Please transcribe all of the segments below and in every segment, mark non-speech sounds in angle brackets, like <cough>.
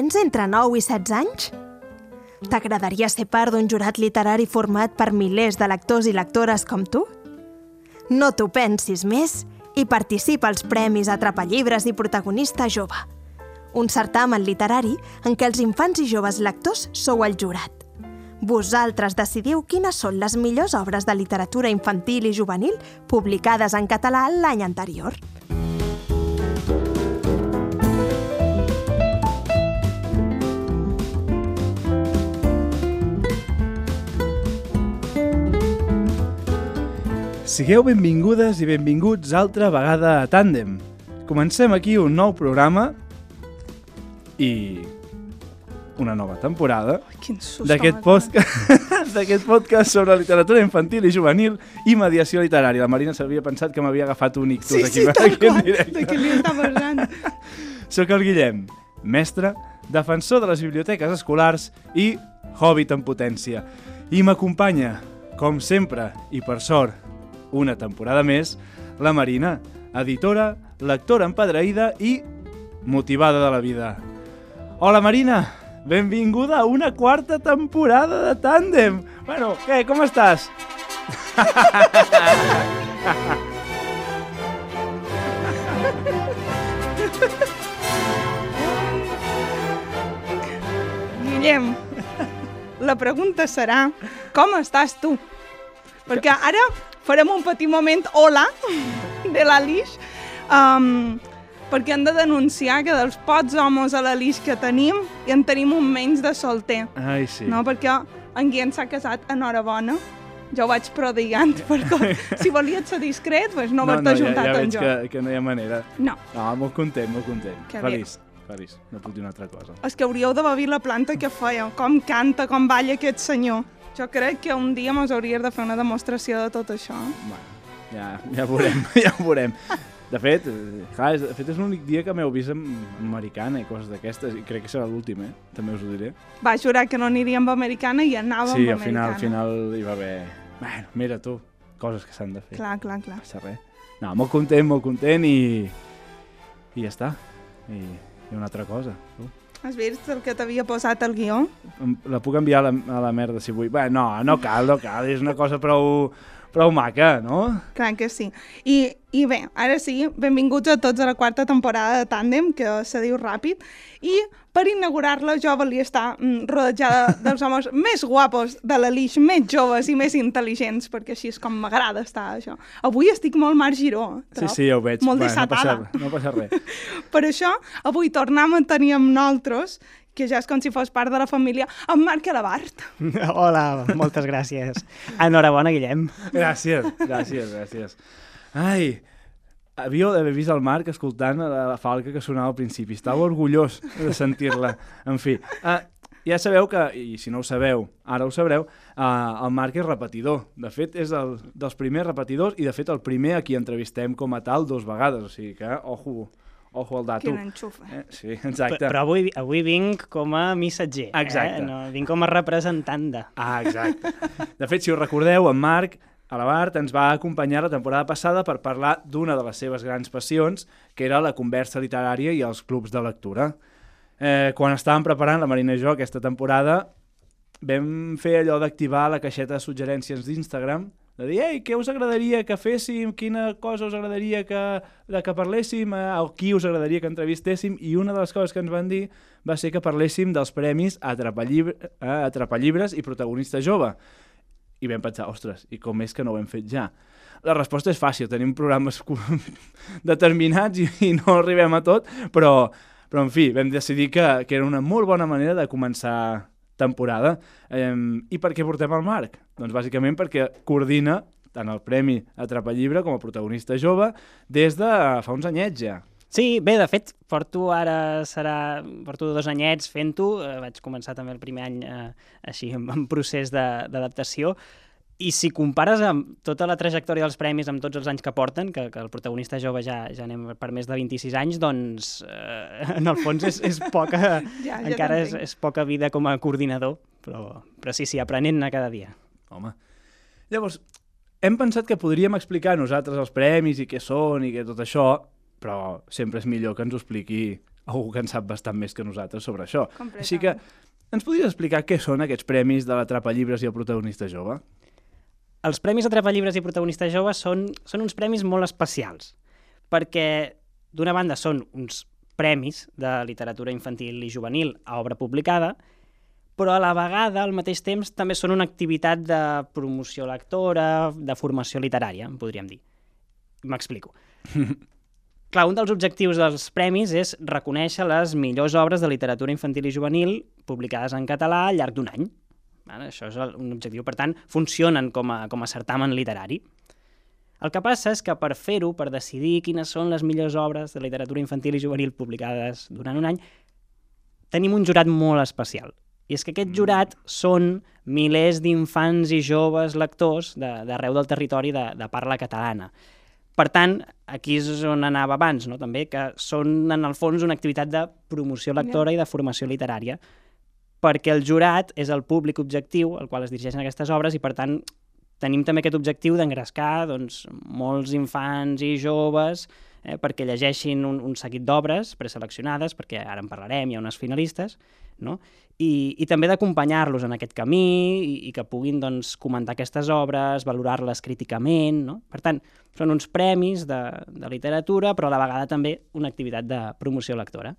Tens entre 9 i 16 anys? T'agradaria ser part d'un jurat literari format per milers de lectors i lectores com tu? No t'ho pensis més i participa als Premis Atrapallibres i Protagonista Jove, un certamen literari en què els infants i joves lectors sou el jurat. Vosaltres decidiu quines són les millors obres de literatura infantil i juvenil publicades en català l'any anterior. Sigueu benvingudes i benvinguts altra vegada a Tàndem. Comencem aquí un nou programa i una nova temporada d'aquest podcast, <laughs> podcast sobre literatura infantil i juvenil i mediació literària. La Marina s'havia pensat que m'havia agafat un ictus Sí, aquí, sí, <laughs> aquí en qual, directe. de què li està passant. <laughs> Soc el Guillem, mestre, defensor de les biblioteques escolars i hobbit en potència. I m'acompanya, com sempre, i per sort, una temporada més, la Marina, editora, lectora empadreïda i motivada de la vida. Hola Marina, benvinguda a una quarta temporada de Tàndem. Bueno, què, com estàs? Guillem, la pregunta serà, com estàs tu? Perquè ara farem un petit moment hola de l'Alix, um, perquè hem de denunciar que dels pocs homes a l'Alix que tenim, i en tenim un menys de solter. Ai, sí. No, perquè en Guillem s'ha casat, enhorabona. Jo ho vaig prodigant, perquè si volies ser discret, doncs no, no no, haver-te ja, ja amb jo. que, que no hi ha manera. No, No, molt content, molt content. Que bé. feliç, feliç. No puc dir una altra cosa. és que hauríeu de veure la planta que feia, com canta, com balla aquest senyor. Jo crec que un dia mos hauries de fer una demostració de tot això. Bueno, ja, ja ho veurem, <laughs> ja ho veurem. De fet, clar, de fet és l'únic dia que m'heu vist amb americana i coses d'aquestes, i crec que serà l'últim, eh? També us ho diré. Va jurar que no aniríem amb americana i anàvem sí, amb al final, americana. al final hi va haver... Bueno, mira tu, coses que s'han de fer. Clar, clar, clar. No passa res. No, molt content, molt content i... I ja està. I, i una altra cosa. Tu. Has vist el que t'havia posat al guió? La puc enviar a la, a la merda si vull. Bé, no, no cal, no cal. És una cosa prou, prou maca, no? Clar que sí. I, I bé, ara sí, benvinguts a tots a la quarta temporada de Tàndem, que se diu ràpid, i per inaugurar-la jo volia estar mm, rodejada <laughs> dels homes més guapos de la Lix, més joves i més intel·ligents, perquè així és com m'agrada estar això. Avui estic molt Marc Giró, Sí, trob. sí, ja ho veig. Molt Bé, no passa, desatada. no passa res. <laughs> Per això, avui tornem a tenir amb nosaltres, que ja és com si fos part de la família, en Marc Alabart. <laughs> Hola, moltes gràcies. Enhorabona, Guillem. Gràcies, gràcies, gràcies. Ai, havíeu d'haver vist el Marc escoltant la, la falca que sonava al principi. Estava orgullós de sentir-la. En fi, uh, ja sabeu que, i si no ho sabeu, ara ho sabreu, uh, el Marc és repetidor. De fet, és el, dels primers repetidors i, de fet, el primer a qui entrevistem com a tal dos vegades. O sigui que, ojo, ojo al dato. Quin enxufe. Eh? Sí, Però, exacte. però avui, avui vinc com a missatger. Exacte. Eh? No, vinc com a representant de... Ah, exacte. De fet, si us recordeu, en Marc Alabart ens va acompanyar la temporada passada per parlar d'una de les seves grans passions, que era la conversa literària i els clubs de lectura. Eh, quan estàvem preparant la Marina i jo aquesta temporada, vam fer allò d'activar la caixeta de suggerències d'Instagram, de dir, ei, què us agradaria que féssim, quina cosa us agradaria que, de que parléssim, eh, o qui us agradaria que entrevistéssim, i una de les coses que ens van dir va ser que parléssim dels premis Atrapallibre, eh, Atrapallibres i Protagonista Jove. I vam pensar, ostres, i com és que no ho hem fet ja? La resposta és fàcil, tenim programes <laughs> determinats i, i no arribem a tot, però, però en fi, vam decidir que, que era una molt bona manera de començar temporada. Eh, I per què portem el Marc? Doncs bàsicament perquè coordina tant el Premi Atrapallibre com a protagonista jove des de fa uns anyets ja. Sí, bé, de fet, porto ara, serà, porto dos anyets fent-ho, eh, vaig començar també el primer any eh, així, en, en procés de- d'adaptació, i si compares amb tota la trajectòria dels premis amb tots els anys que porten, que, que el protagonista jove ja, ja anem per més de 26 anys, doncs eh, en el fons és, és poca, <laughs> Ja, ja encara és, és poca vida com a coordinador, però, però sí, sí, aprenent a cada dia. Home. Llavors, hem pensat que podríem explicar nosaltres els premis i què són i què tot això, però sempre és millor que ens ho expliqui algú que en sap bastant més que nosaltres sobre això. Així que ens podries explicar què són aquests premis de l'Atrapa Llibres i el protagonista jove? Els Premis Atrapa Llibres i Protagonistes Joves són, són uns premis molt especials, perquè d'una banda són uns premis de literatura infantil i juvenil a obra publicada, però a la vegada, al mateix temps, també són una activitat de promoció lectora, de formació literària, podríem dir. M'explico. <laughs> Clar, un dels objectius dels premis és reconèixer les millors obres de literatura infantil i juvenil publicades en català al llarg d'un any. Vale? Això és un objectiu. Per tant, funcionen com a, com a certamen literari. El que passa és que per fer-ho, per decidir quines són les millors obres de literatura infantil i juvenil publicades durant un any, tenim un jurat molt especial. I és que aquest jurat són milers d'infants i joves lectors de- d'arreu del territori de, de parla catalana. Per tant, aquí és on anava abans, no? també, que són en el fons una activitat de promoció lectora i de formació literària, perquè el jurat és el públic objectiu al qual es dirigeixen aquestes obres i, per tant, tenim també aquest objectiu d'engrescar doncs, molts infants i joves eh, perquè llegeixin un, un seguit d'obres preseleccionades, perquè ara en parlarem, hi ha unes finalistes, no? I, i també d'acompanyar-los en aquest camí i, i que puguin doncs, comentar aquestes obres, valorar-les críticament. No? Per tant, són uns premis de, de literatura, però a la vegada també una activitat de promoció lectora.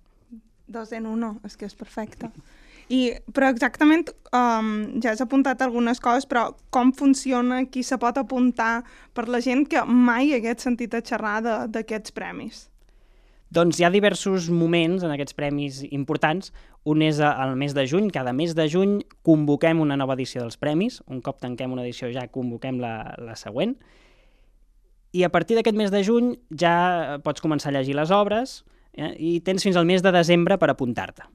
Dos en uno, és que és perfecte. I, però exactament, um, ja has apuntat algunes coses, però com funciona, qui se pot apuntar per la gent que mai hagués sentit a xerrar d'aquests premis? Doncs hi ha diversos moments en aquests premis importants. Un és al mes de juny. Cada mes de juny convoquem una nova edició dels premis. Un cop tanquem una edició ja convoquem la, la següent. I a partir d'aquest mes de juny ja pots començar a llegir les obres eh, i tens fins al mes de desembre per apuntar-te.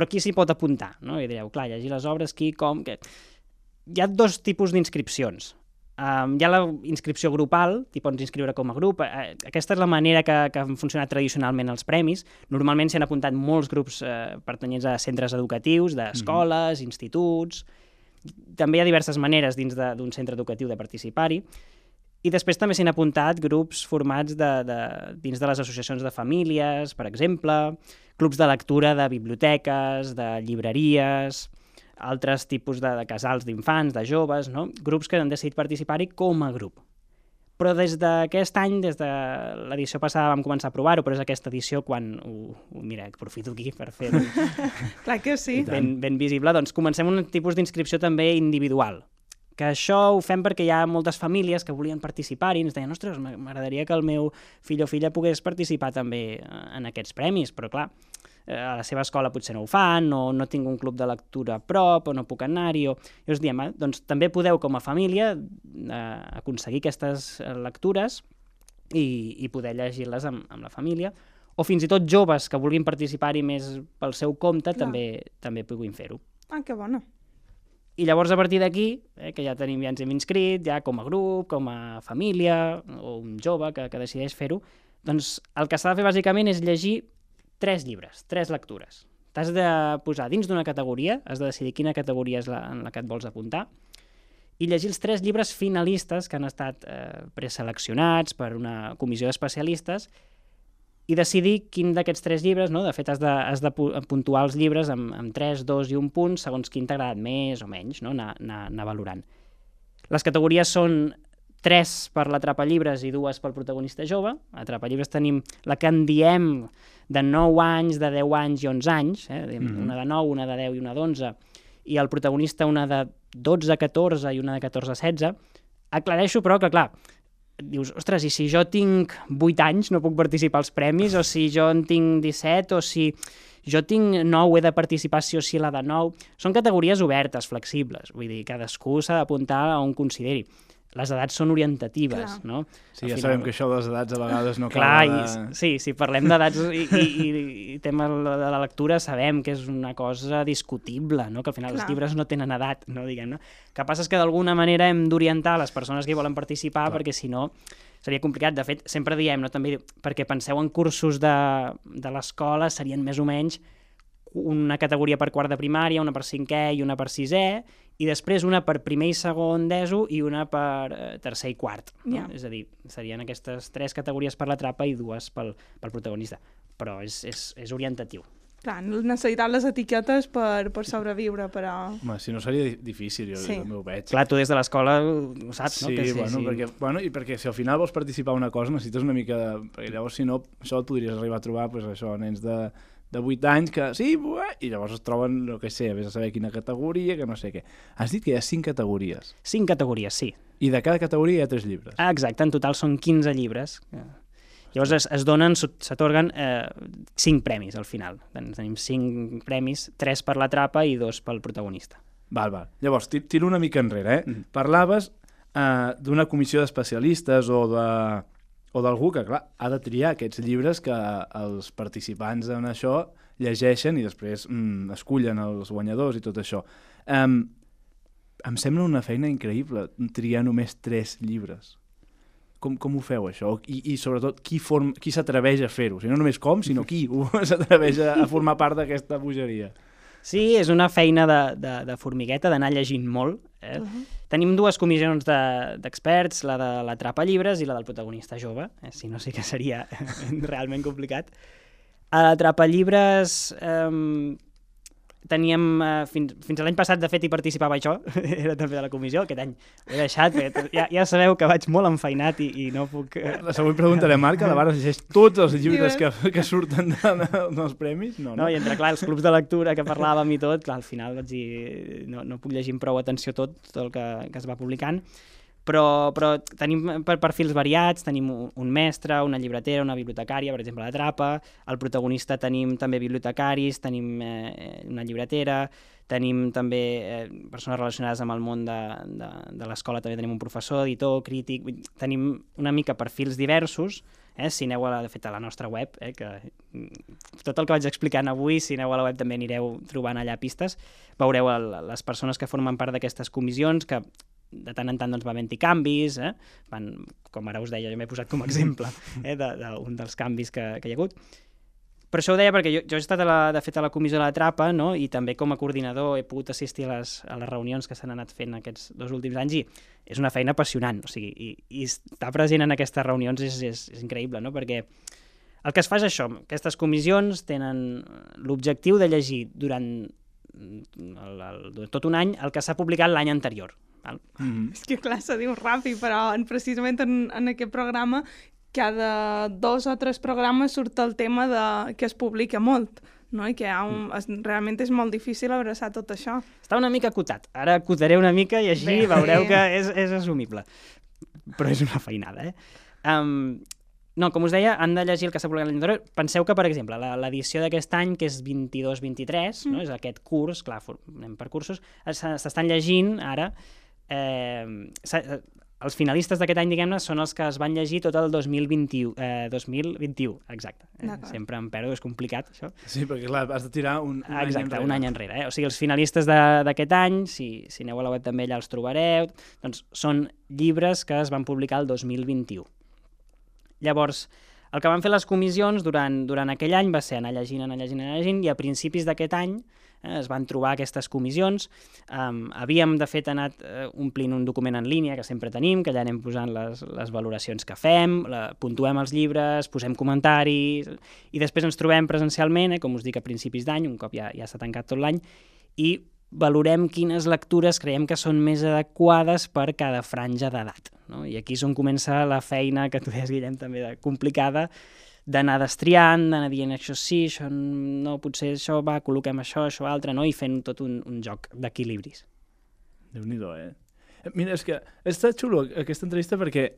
Però qui s'hi pot apuntar? No? I direu, clar, llegir les obres, qui, com... Què? Hi ha dos tipus d'inscripcions. Um, hi ha la inscripció grupal, t'hi pots inscriure com a grup. Eh, aquesta és la manera que, que han funcionat tradicionalment els premis. Normalment s'hi han apuntat molts grups eh, pertanyents a centres educatius, d'escoles, mm -hmm. instituts... També hi ha diverses maneres dins d'un centre educatiu de participar-hi. I després també s'hi han apuntat grups formats de, de, dins de les associacions de famílies, per exemple, clubs de lectura de biblioteques, de llibreries, altres tipus de, de casals d'infants, de joves, no? grups que han decidit participar-hi com a grup. Però des d'aquest any, des de l'edició passada vam començar a provar-ho, però és aquesta edició quan, ho, ho, mira, aprofito aquí per fer <laughs> Clar que sí. ben, ben visible, doncs comencem un tipus d'inscripció també individual. Que això ho fem perquè hi ha moltes famílies que volien participar i ens deien, ostres, m'a- m'agradaria que el meu fill o filla pogués participar també eh, en aquests premis, però clar, eh, a la seva escola potser no ho fan, o no tinc un club de lectura a prop, o no puc anar-hi, o... I us diem, eh, doncs també podeu com a família eh, aconseguir aquestes eh, lectures i, i poder llegir-les amb, amb la família, o fins i tot joves que vulguin participar-hi més pel seu compte Clar. també també puguin fer-ho. Ah, que bona. I llavors a partir d'aquí, eh, que ja tenim ja ens hem inscrit, ja com a grup, com a família, o un jove que, que decideix fer-ho, doncs el que s'ha de fer bàsicament és llegir tres llibres, tres lectures. T'has de posar dins d'una categoria, has de decidir quina categoria és la, en la que et vols apuntar, i llegir els tres llibres finalistes que han estat eh, preseleccionats per una comissió d'especialistes i decidir quin d'aquests tres llibres, no? de fet has de, has de pu- puntuar els llibres amb, amb 3, 2 i un punt segons quin t'ha agradat més o menys, no? anar, anar, anar valorant. Les categories són tres per l'atrapallibres i dues pel protagonista jove. A atrapallibres tenim la que en diem de 9 anys, de 10 anys i 11 anys, eh? mm -hmm. una de 9, una de 10 i una d'11, i el protagonista una de 12 a 14 i una de 14 a 16. Aclareixo, però, que clar, dius, ostres, i si jo tinc 8 anys no puc participar als premis, o si jo en tinc 17, o si jo tinc 9, he de participar sí o a la de 9. Són categories obertes, flexibles, vull dir, cadascú s'ha d'apuntar a on consideri. Les edats són orientatives, Clar. no? Sí, Al ja final- sabem que això de les edats a vegades no Clar, acaba i, de... sí, si parlem d'edats i, i, i, <laughs> i tema de la lectura sabem que és una cosa discutible, no? que al final Clar. els llibres no tenen edat, no diguem-ne. El que passa és que d'alguna manera hem d'orientar les persones que hi volen participar Clar. perquè si no seria complicat. De fet, sempre diem, no? també perquè penseu en cursos de, de l'escola serien més o menys una categoria per quart de primària, una per cinquè i una per sisè, i després una per primer i segon d'ESO i una per eh, tercer i quart. No? Ja. És a dir, serien aquestes tres categories per la trapa i dues pel, pel protagonista. Però és, és, és orientatiu. Clar, necessitat les etiquetes per, per sobreviure, però... Home, si no seria di- difícil, jo, Sí. sí. jo m'ho veig. Clar, tu des de l'escola ho saps, sí, no? Que bueno, perquè, bueno, i perquè si al final vols participar en una cosa necessites una mica de... Perquè llavors, si no, això et podries arribar a trobar, pues, això, nens de, de 8 anys que sí, buah, i llavors es troben, no què sé, vés a saber quina categoria, que no sé què. Has dit que hi ha 5 categories, Cinc categories, sí. i de cada categoria hi ha 3 llibres. Ah, exacte, en total són 15 llibres. Llavors es, es donen, s'atorguen eh, 5 premis al final. Ten- Tenim 5 premis, 3 per la trapa i 2 pel protagonista. Val, val. Llavors, ti- tiro una mica enrere, eh? Mhm. Parlaves eh, d'una comissió d'especialistes o de o d'algú que, clar, ha de triar aquests llibres que els participants en això llegeixen i després mm, escullen els guanyadors i tot això. Um, em sembla una feina increïble triar només tres llibres. Com, com ho feu, això? I, i sobretot, qui, form, qui s'atreveix a fer-ho? O sigui, no només com, sinó qui <laughs> s'atreveix a, a formar part d'aquesta bogeria. Sí, és una feina de, de, de formigueta, d'anar llegint molt. Eh? Uh -huh. Tenim dues comissions de- d'experts, la de la trapa llibres i la del protagonista jove, eh? si no sí que seria <laughs> realment complicat. A la trapa llibres eh, teníem, eh, fins, fins a l'any passat, de fet, hi participava jo, <laughs> era també de la comissió, aquest any ho he deixat, perquè ja, ja sabeu que vaig molt enfeinat i, i no puc... Eh, La següent pregunta de Marc, a la Vara llegeix tots els llibres que, que surten de, de, dels premis? No, no. No, i entre, clar, els clubs de lectura que parlàvem i tot, clar, al final vaig dir, no, no puc llegir amb prou atenció tot, tot el que, que es va publicant, però, però tenim per perfils variats, tenim un, mestre, una llibretera, una bibliotecària, per exemple, la Trapa, el protagonista tenim també bibliotecaris, tenim eh, una llibretera, tenim també eh, persones relacionades amb el món de, de, de l'escola, també tenim un professor, editor, crític, tenim una mica perfils diversos, eh? si aneu a la, de fet a la nostra web, eh? que mm, tot el que vaig explicant avui, si aneu a la web també anireu trobant allà pistes, veureu el, les persones que formen part d'aquestes comissions, que de tant en tant doncs, va havent-hi canvis, eh? Van, com ara us deia, jo m'he posat com a exemple eh? d'un de, d'un dels canvis que, que hi ha hagut. Però això ho deia perquè jo, jo he estat, a la, de fet, a la comissió de la Trapa, no? i també com a coordinador he pogut assistir a les, a les reunions que s'han anat fent aquests dos últims anys, i és una feina apassionant, o sigui, i, i estar present en aquestes reunions és, és, és increïble, no? perquè el que es fa és això, aquestes comissions tenen l'objectiu de llegir durant el, el, tot un any el que s'ha publicat l'any anterior. Val? Mm -hmm. És que clar, se diu ràpid, però en, precisament en, en aquest programa cada dos o tres programes surt el tema de, que es publica molt, no? i que ha un, es, realment és molt difícil abraçar tot això. Està una mica acotat. Ara acotaré una mica i així Bé. veureu que és, és assumible. Però és una feinada, eh? Um, no, com us deia, han de llegir el que s'ha publicat l'any anterior. Penseu que, per exemple, la- l'edició d'aquest any, que és 22-23, no? és aquest curs, clar, anem per cursos, es- s'estan llegint ara... Eh, s'ha- els finalistes d'aquest any, diguem-ne, són els que es van llegir tot el 2021. Eh, 2021, exacte. Eh, sempre em perdo, és complicat, això. Sí, perquè clar, has de tirar un, un Exacte, any enrere. un any enrere. Eh? O sigui, els finalistes de- d'aquest any, si, si aneu a la web també allà els trobareu, doncs són llibres que es van publicar el 2021. Llavors, el que van fer les comissions durant, durant aquell any va ser anar llegint, anar llegint, anar llegint, i a principis d'aquest any eh, es van trobar aquestes comissions. Um, havíem, de fet, anat eh, omplint un document en línia que sempre tenim, que allà anem posant les, les valoracions que fem, la, puntuem els llibres, posem comentaris, i després ens trobem presencialment, eh, com us dic, a principis d'any, un cop ja, ja està tancat tot l'any, i valorem quines lectures creiem que són més adequades per cada franja d'edat. No? I aquí és on comença la feina que tu deies, Guillem, també de complicada, d'anar destriant, d'anar dient això sí, això no, potser això va, col·loquem això, això altre, no? i fent tot un, un joc d'equilibris. déu nhi eh? Eh, Mira, és que està xulo aquesta entrevista perquè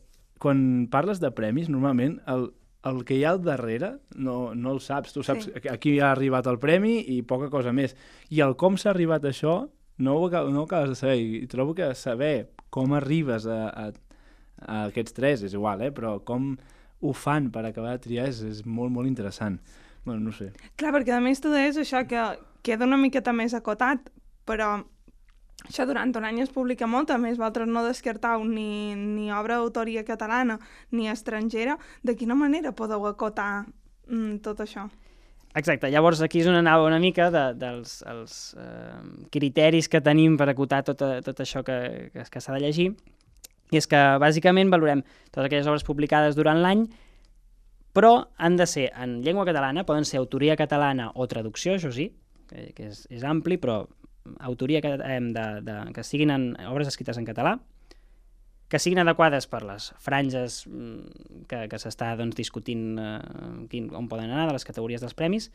quan parles de premis, normalment el, el que hi ha al darrere no, no el saps. Tu saps Sí. aquí ha arribat el premi i poca cosa més. I el com s'ha arribat a això no ho, no ho acabes de saber. I trobo que saber com arribes a, a, a aquests tres és igual, eh? però com ho fan per acabar de triar és, és molt, molt interessant. Bueno, no ho sé. Clar, perquè a més tu deies això que queda una miqueta més acotat, però això durant un any es publica molt, a més vosaltres no descartau ni, ni obra d'autoria catalana ni estrangera. De quina manera podeu acotar mm, tot això? Exacte, llavors aquí és on anava una mica de, dels els, eh, criteris que tenim per acotar tot, tot això que, que, que s'ha de llegir, i és que bàsicament valorem totes aquelles obres publicades durant l'any, però han de ser en llengua catalana, poden ser autoria catalana o traducció, això sí, que, és, és ampli, però autoria que, eh, de, de, que siguin en obres escrites en català, que siguin adequades per les franges mm, que, que s'està doncs, discutint eh, quin, on poden anar, de les categories dels premis.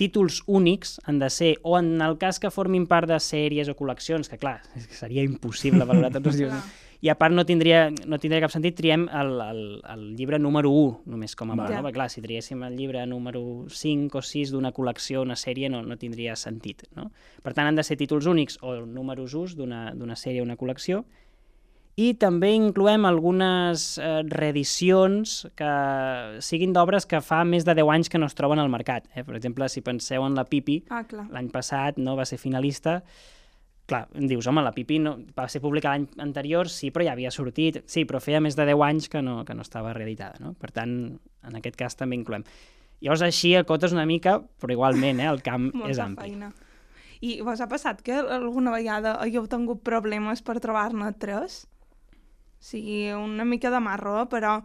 Títols únics han de ser, o en el cas que formin part de sèries o col·leccions, que clar, seria impossible valorar tots els <laughs> llibres, i a part no tindria, no tindria cap sentit, triem el, el, el llibre número 1, només com a Val. part, no? Perquè clar, si triéssim el llibre número 5 o 6 d'una col·lecció, una sèrie, no, no tindria sentit, no? Per tant, han de ser títols únics o números ús d'una d'una sèrie o una col·lecció, i també incloem algunes eh, reedicions que siguin d'obres que fa més de 10 anys que no es troben al mercat. Eh? Per exemple, si penseu en la Pipi, Ah, l'any passat no va ser finalista, clar, dius, home, la Pipi no, va ser publicada l'any anterior, sí, però ja havia sortit, sí, però feia més de 10 anys que no, que no estava reeditada, no? Per tant, en aquest cas també incloem. Llavors així acotes una mica, però igualment, eh, el camp <laughs> és ampli. feina. I vos ha passat que alguna vegada hagueu tingut problemes per trobar-ne tres? Sigui, una mica de marro, però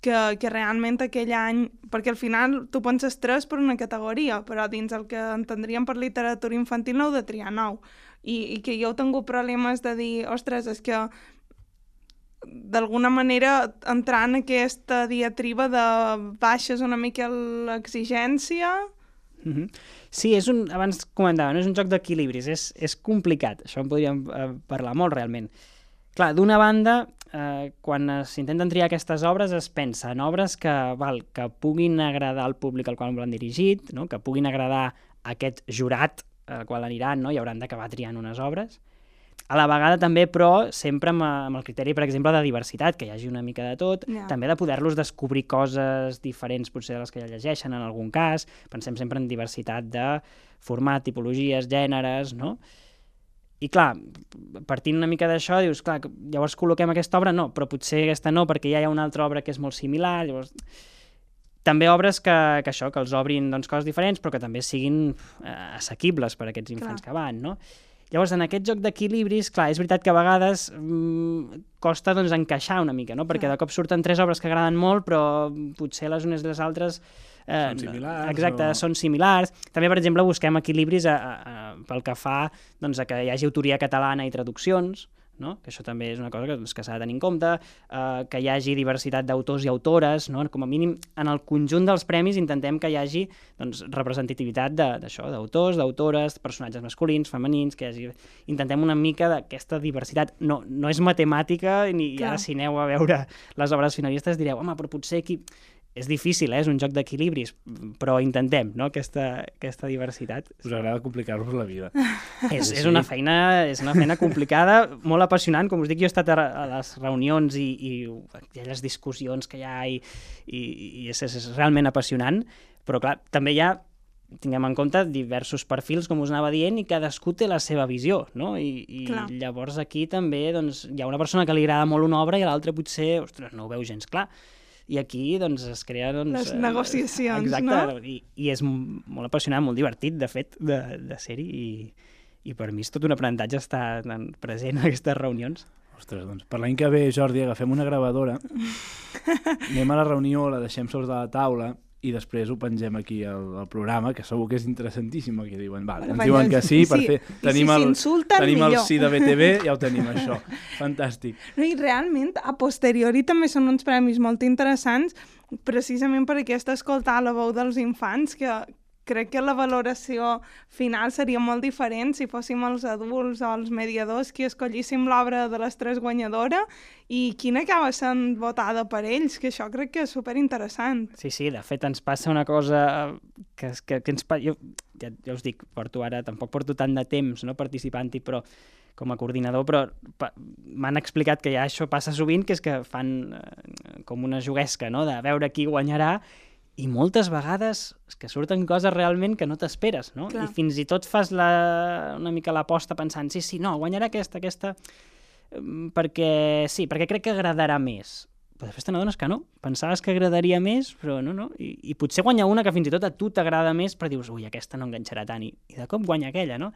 que, que realment aquell any... Perquè al final tu penses tres per una categoria, però dins el que entendríem per literatura infantil no heu de triar nou. I, i que jo heu tingut problemes de dir, ostres, és que d'alguna manera entrar en aquesta diatriba de baixes una mica l'exigència... Mm -hmm. Sí, és un, abans comentava, no és un joc d'equilibris, és, és complicat, això en podríem eh, parlar molt realment. Clar, d'una banda, eh, quan s'intenten triar aquestes obres es pensa en obres que, val, que puguin agradar al públic al qual l'han dirigit, no? que puguin agradar a aquest jurat al qual aniran no? i hauran d'acabar triant unes obres. A la vegada també, però, sempre amb, amb el criteri, per exemple, de diversitat, que hi hagi una mica de tot, Ja. també de poder-los descobrir coses diferents potser de les que ja llegeixen en algun cas, pensem sempre en diversitat de format, tipologies, gèneres, no? I clar, partint una mica d'això, dius, clar, llavors col·loquem aquesta obra? No, però potser aquesta no, perquè ja hi ha una altra obra que és molt similar, llavors... També obres que, que això, que els obrin doncs, coses diferents, però que també siguin eh, assequibles per a aquests infants Clar. que van, no? Llavors, en aquest joc d'equilibris, clar, és veritat que a vegades mm, costa doncs, encaixar una mica, no? Perquè Clar. de cop surten tres obres que agraden molt, però potser les unes i les altres... Eh, Són similars Exacte, o- són similars. També, per exemple, busquem equilibris a, a, a, pel que fa doncs, a que hi hagi autoria catalana i traduccions, no? que això també és una cosa que, doncs, que s'ha de tenir en compte, eh, que hi hagi diversitat d'autors i autores, no? com a mínim en el conjunt dels premis intentem que hi hagi doncs, representativitat de- d'això, d'autors, d'autores, personatges masculins, femenins, que hi hagi... intentem una mica d'aquesta diversitat. No, no és matemàtica, ni Clar. ara si aneu a veure les obres finalistes direu, home, però potser aquí... És difícil, eh? és un joc d'equilibris, però intentem no? aquesta, aquesta diversitat. Us agrada complicar-vos la vida. <laughs> És, Sí, és, una feina, és una feina complicada, molt apassionant. Com us dic, jo he estat a, a les reunions i, i aquelles discussions que hi ha i, i, i és, és realment apassionant, però clar, també hi ha tinguem en compte diversos perfils, com us anava dient, i cadascú té la seva visió, no? I, i Clar. llavors aquí també doncs, hi ha una persona que li agrada molt una obra i a l'altra potser, ostres, no ho veu gens clar. I aquí doncs, es crea... Doncs, Les eh, negociacions, exacte, no? I, i és molt apassionant, molt divertit, de fet, de, de ser-hi, i, i per mi és tot un aprenentatge estar tan present en aquestes reunions. Ostres, doncs per l'any que ve, Jordi, agafem una gravadora, <laughs> anem a la reunió, la deixem sobre la taula i després ho pengem aquí al, al programa, que segur que és interessantíssim el que diuen. Vale, ens diuen que sí, per sí, fer... i Tenim si el, tenim el sí de BTV, ja ho tenim, això. <laughs> Fantàstic. No, I realment, a posteriori també són uns premis molt interessants precisament per aquesta escoltar la veu dels infants, que crec que la valoració final seria molt diferent si fóssim els adults o els mediadors qui escollíssim l'obra de les tres guanyadores i quina acaba sent votada per ells, que això crec que és superinteressant. Sí, sí, de fet ens passa una cosa que, que, que ens... Jo, ja, ja us dic, porto ara, tampoc porto tant de temps no, participant-hi, però com a coordinador, però m'han explicat que ja això passa sovint, que és que fan eh, com una juguesca, no?, de veure qui guanyarà, i moltes vegades és que surten coses realment que no t'esperes, no? Clar. I fins i tot fas la, una mica l'aposta pensant, sí, sí, no, guanyarà aquesta, aquesta, mm, perquè sí, perquè crec que agradarà més però després te n'adones que no. Pensaves que agradaria més, però no, no. I, I potser guanya una que fins i tot a tu t'agrada més, però dius, ui, aquesta no enganxarà tant, i, i de cop guanya aquella, no?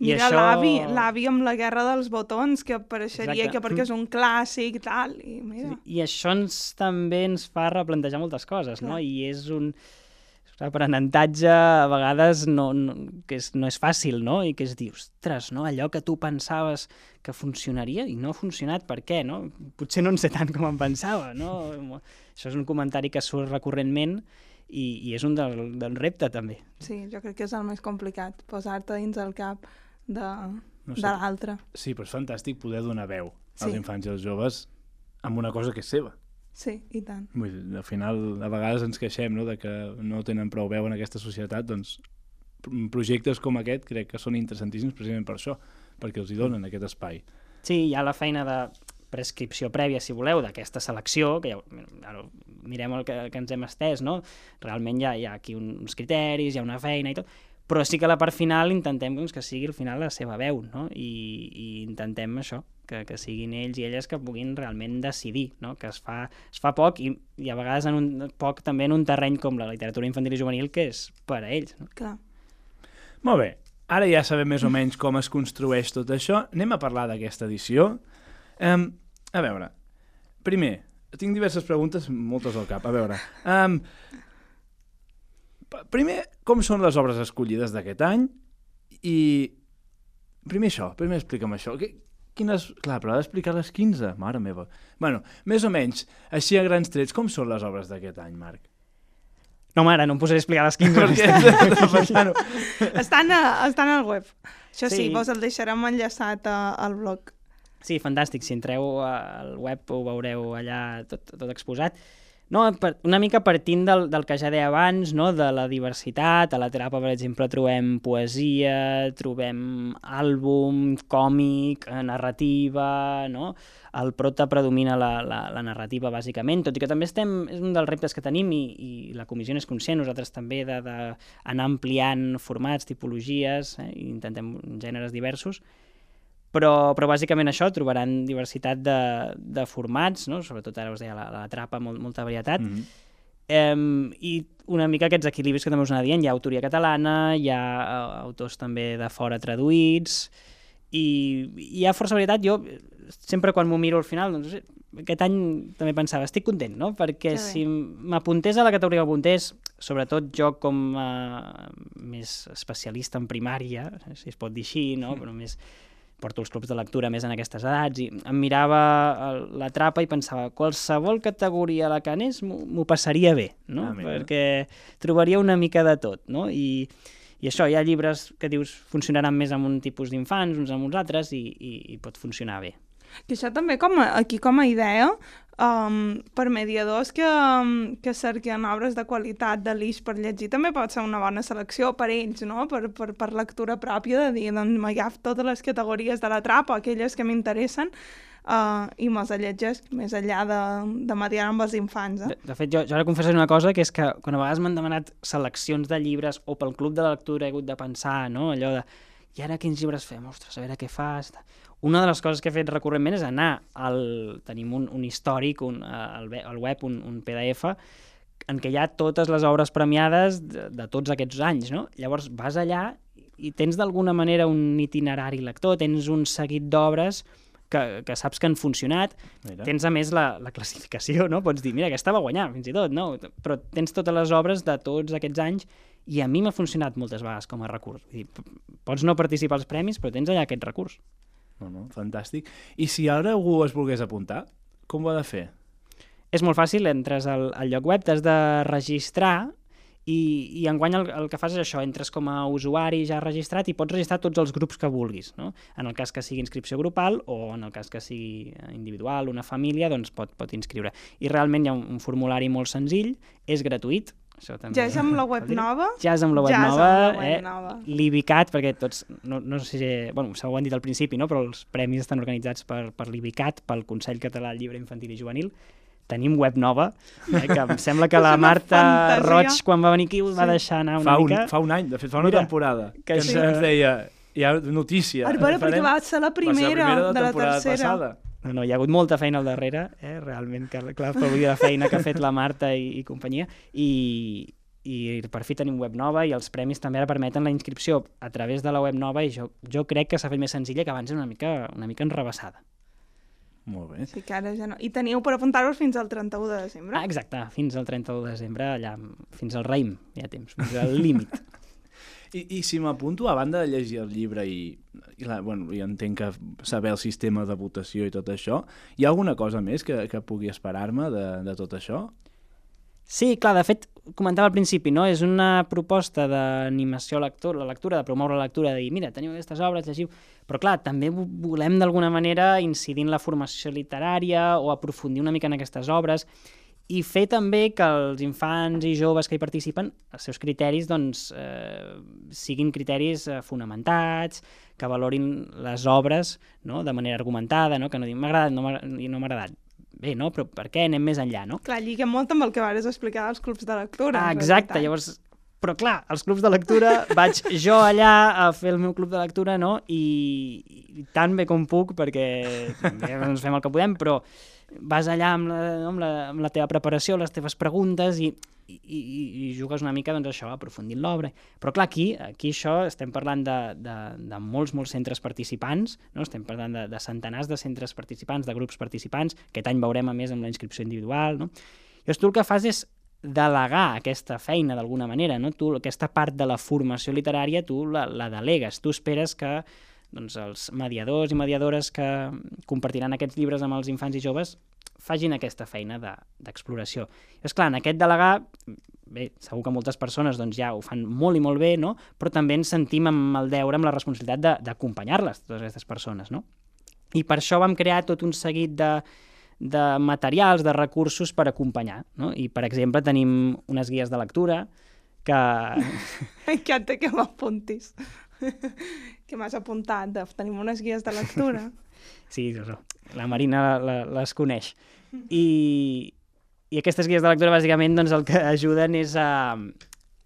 I Mira l'avi, l'avi amb la guerra dels botons, que pareixeria Exacte. que perquè és un clàssic i tal, i mira... I això ens, també ens fa replantejar moltes coses, no? Clar. I és un aprenentatge a vegades no, no, que és, no és fàcil, no? I que es diu, ostres, no? allò que tu pensaves que funcionaria i no ha funcionat, per què, no? Potser no en sé tant com em pensava, no? Això és un comentari que surt recurrentment i, i és un del, del repte, també. Sí, jo crec que és el més complicat, posar-te dins el cap de, No de sé. l'altre. Sí, però és fantàstic poder donar veu als Sí. infants i als joves amb una cosa que és seva. Sí, i tant. Vull dir, al final, a vegades ens queixem no, de que no tenen prou veu en aquesta societat, doncs pr- projectes com aquest crec que són interessantíssims precisament per això, perquè els hi donen aquest espai. Sí, hi ha la feina de prescripció prèvia, si voleu, d'aquesta selecció, que ja, ara mirem el que, que ens hem estès, no? Realment hi ha, hi ha aquí uns criteris, hi ha una feina i tot, però sí que a la part final intentem doncs, que sigui al final la seva veu, no? I, i intentem això, que, que siguin ells i elles que puguin realment decidir, no? Que es fa, es fa poc i, i a vegades en un, poc també en un terreny com la literatura infantil i juvenil que és per a ells, no? Clar. Molt bé, ara ja sabem més o menys com es construeix tot això. Anem a parlar d'aquesta edició. Um, a veure, primer, tinc diverses preguntes, moltes al cap. A veure, um, primer, com són les obres escollides d'aquest any? I primer això, primer explica'm això. Qui- Quines... Clar, però ha d'explicar les 15, mare meva. bueno, més o menys, així a grans trets, com són les obres d'aquest any, Marc? No, mare, no em posaré a explicar les 15 Perquè, pensant-ho, Estan, a, estan al web. Això sí, Sí. vos el deixarem enllaçat a, al blog. Sí, fantàstic. Si entreu al web ho veureu allà tot, tot exposat. No, una mica partint del, del que ja deia abans, no? de la diversitat. A la terapa, per exemple, trobem poesia, trobem àlbum, còmic, eh, narrativa, no? El prota predomina la, la, la narrativa, bàsicament, tot i que també estem, és un dels reptes que tenim i, i la comissió n'és conscient, nosaltres també, d'anar ampliant formats, tipologies, eh? i intentem gèneres diversos, però, però bàsicament això, trobaran diversitat de, de formats, no? sobretot ara us deia la, la trapa, molt, molta varietat, mm. -hmm. i una mica aquests equilibris que també us anava dient, hi ha autoria catalana, hi ha eh, autors també de fora traduïts, i hi ha força varietat, jo sempre quan m'ho miro al final, doncs, aquest any també pensava, estic content, no? Perquè bé. si m'apuntés a la categoria que m'apuntés, sobretot jo com a més especialista en primària, si es pot dir així, no? Però més porto els clubs de lectura més en aquestes edats i em mirava el- la trapa i pensava qualsevol categoria a la que anés m'ho passaria bé, no? Ah, mira. Perquè trobaria una mica de tot, no? I, i això, hi ha llibres que dius funcionaran més amb un tipus d'infants, uns amb uns altres i, i, i pot funcionar bé. Que això també com a, aquí com a idea, um, per mediadors que, um, que cerquen obres de qualitat de l'ix per llegir, també pot ser una bona selecció per ells, no? per, per, per lectura pròpia, de dir, doncs m'agaf totes les categories de la trapa, aquelles que m'interessen, uh, i me'ls llegeix més enllà de, de mediar amb els infants. De, Eh? de fet, jo, jo ara confessaré una cosa, que és que quan a vegades m'han demanat seleccions de llibres o pel club de lectura he hagut de pensar, no?, allò de i ara quins llibres fem? Ostres, a veure què fas? Una de les coses que he fet recurrentment és anar al... Tenim un, un històric, un, eh, al, al web, un, un PDF, en què hi ha totes les obres premiades de, de tots aquests anys, no? Llavors vas allà i tens d'alguna manera un itinerari lector, tens un seguit d'obres que, que saps que han funcionat, Mira. tens a més la, la classificació, no? Pots dir, mira, aquesta va guanyar, fins i tot, no? Però tens totes les obres de tots aquests anys i a mi m'ha funcionat moltes vegades com a recurs. Vull dir, pots no participar als premis, però tens allà aquest recurs. No, no, fantàstic. I si ara algú es volgués apuntar, com ho ha de fer? És molt fàcil, entres al, al lloc web, t'has de registrar i, i enguany el, el que fas és això, entres com a usuari ja registrat i pots registrar tots els grups que vulguis, no? En el cas que sigui inscripció grupal o en el cas que sigui eh, individual, una família, doncs pot, pot inscriure. I realment hi ha un, un formulari molt senzill, és gratuït, això també... Ja és amb la <laughs> web nova? Ja és amb la web Ja nova, la web eh? nova. l'IBICAT, perquè tots, no, no sé si, bueno, s'ho han dit al principi, no? però els premis estan organitzats per, per l'IBICAT, pel Consell Català del Llibre Infantil i Juvenil, tenim web nova, eh, que em <laughs> sembla que la Marta fantasia. Roig, quan va venir aquí, ho va Sí. deixar anar una Fa un, mica... fa un any, de fet, fa una Mira, temporada, que, que ens, això- ens deia, hi ha notícia. A veure, perquè va ser la va ser primera, la primera de, de la tercera. passada. No, no, hi ha hagut molta feina al darrere, eh? realment, que, clar, per la feina que ha fet la Marta i, i companyia, i, i per fi tenim web nova i els premis també ara permeten la inscripció a través de la web nova i jo, jo crec que s'ha fet més senzilla que abans era una mica, una mica enrebaçada. Molt bé. Sí que ara ja no. I teniu per apuntar-vos fins al 31 de desembre. Ah, exacte, fins al 31 de desembre, allà, fins al raïm, hi ha temps, fins al límit. <laughs> I, I si m'apunto, a banda de llegir el llibre i, i la, bueno, jo entenc que saber el sistema de votació i tot això, hi ha alguna cosa més que, que pugui esperar-me de, de tot això? Sí, clar, de fet, comentava al principi, no? és una proposta d'animació a lectura, la lectura, de promoure la lectura, de dir, mira, teniu aquestes obres, llegiu... Però clar, també volem d'alguna manera incidir en la formació literària o aprofundir una mica en aquestes obres i fer també que els infants i joves que hi participen, els seus criteris doncs, eh, siguin criteris eh, fonamentats, que valorin les obres no? de manera argumentada, no? que no diguin m'ha agradat no i no m'ha agradat. Bé, no? Però per què anem més enllà, no? Clar, lliga molt amb el que vares explicar als clubs de lectura. Ah, exacte, llavors... Però clar, als clubs de lectura vaig jo allà a fer el meu club de lectura, no? I, i tan bé com puc, perquè bé, ens fem el que podem, però vas allà amb la, amb, la, amb la teva preparació, les teves preguntes i, i, i, i jugues una mica doncs, això, aprofundint l'obra. Però clar, aquí, aquí això estem parlant de, de, de molts, molts centres participants, no? estem parlant de, de centenars de centres participants, de grups participants, aquest any veurem a més amb la inscripció individual. No? Llavors tu el que fas és delegar aquesta feina d'alguna manera, no? tu aquesta part de la formació literària tu la, la delegues, tu esperes que doncs, els mediadors i mediadores que compartiran aquests llibres amb els infants i joves fagin aquesta feina d'exploració. De, és clar, en aquest delegar, bé, segur que moltes persones doncs, ja ho fan molt i molt bé, no? però també ens sentim amb el deure, amb la responsabilitat d'acompanyar-les, totes aquestes persones. No? I per això vam crear tot un seguit de, de materials, de recursos per acompanyar. No? I, per exemple, tenim unes guies de lectura que... <laughs> M'encanta que m'apuntis. Que m'has apuntat, de, tenim unes guies de lectura. <laughs> sí, no, no. la Marina la, la, les coneix. I, I aquestes guies de lectura, bàsicament, doncs, el que ajuden és a,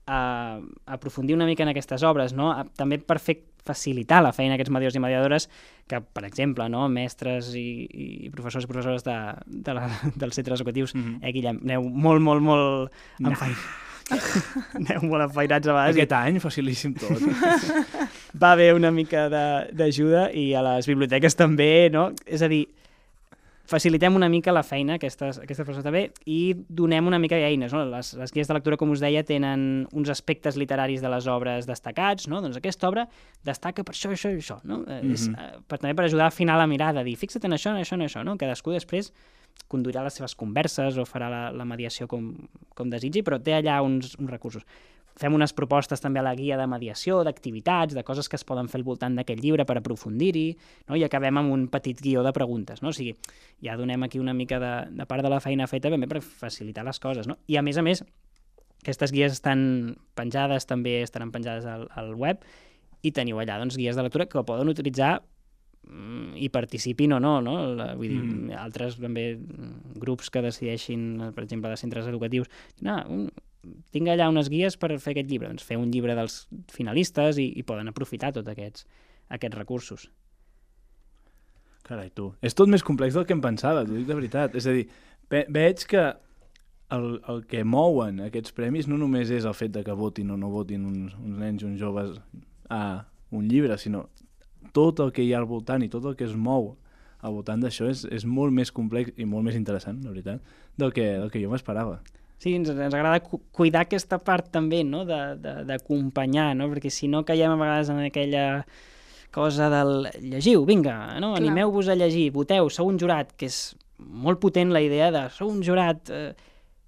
a, a aprofundir una mica en aquestes obres, no? A, també per fer facilitar la feina d'aquests mediadors i mediadores que, per exemple, no, mestres i, i professors i professores de, de la, <laughs> dels centres educatius, mm -hmm. eh, Guillem, aneu molt, molt, molt en nah. feina. <laughs> Aneu molt enfeinats a vegades. Aquest any, facilíssim tot. <laughs> Va haver una mica d'ajuda i a les biblioteques també, no? És a dir, facilitem una mica la feina a aquestes, a aquestes persones també i donem una mica d'eines. No? Les, les guies de lectura, com us deia, tenen uns aspectes literaris de les obres destacats, no? doncs aquesta obra destaca per això, això i això. No? Mm -hmm. és, eh, per, també per ajudar a afinar la mirada, dir fixa't en això, en això, en això. No? Cadascú després conduirà les seves converses o farà la, la mediació com, com desitgi, però té allà uns, uns recursos fem unes propostes també a la guia de mediació, d'activitats, de coses que es poden fer al voltant d'aquest llibre per aprofundir-hi, no? i acabem amb un petit guió de preguntes. No? O sigui, ja donem aquí una mica de, de part de la feina feta també per facilitar les coses. No? I a més a més, aquestes guies estan penjades, també estaran penjades al, al web, i teniu allà doncs, guies de lectura que poden utilitzar mm, i participin o no, no? La, vull dir, mm. altres també grups que decideixin, per exemple, de centres educatius, no, un, tinc allà unes guies per fer aquest llibre, doncs fer un llibre dels finalistes i, i poden aprofitar tots aquests, aquests recursos. Carai, tu. És tot més complex del que em pensava, t'ho dic de veritat. És a dir, ve veig que el, el que mouen aquests premis no només és el fet de que votin o no votin uns, uns nens, uns joves a un llibre, sinó tot el que hi ha al voltant i tot el que es mou al voltant d'això és, és molt més complex i molt més interessant, la veritat, del que, del que jo m'esperava. Sí, ens, ens agrada cu cuidar aquesta part també, no?, d'acompanyar, no?, perquè si no caiem a vegades en aquella cosa del llegiu, vinga, no? animeu-vos a llegir, voteu, sou un jurat, que és molt potent la idea de sou un jurat, eh,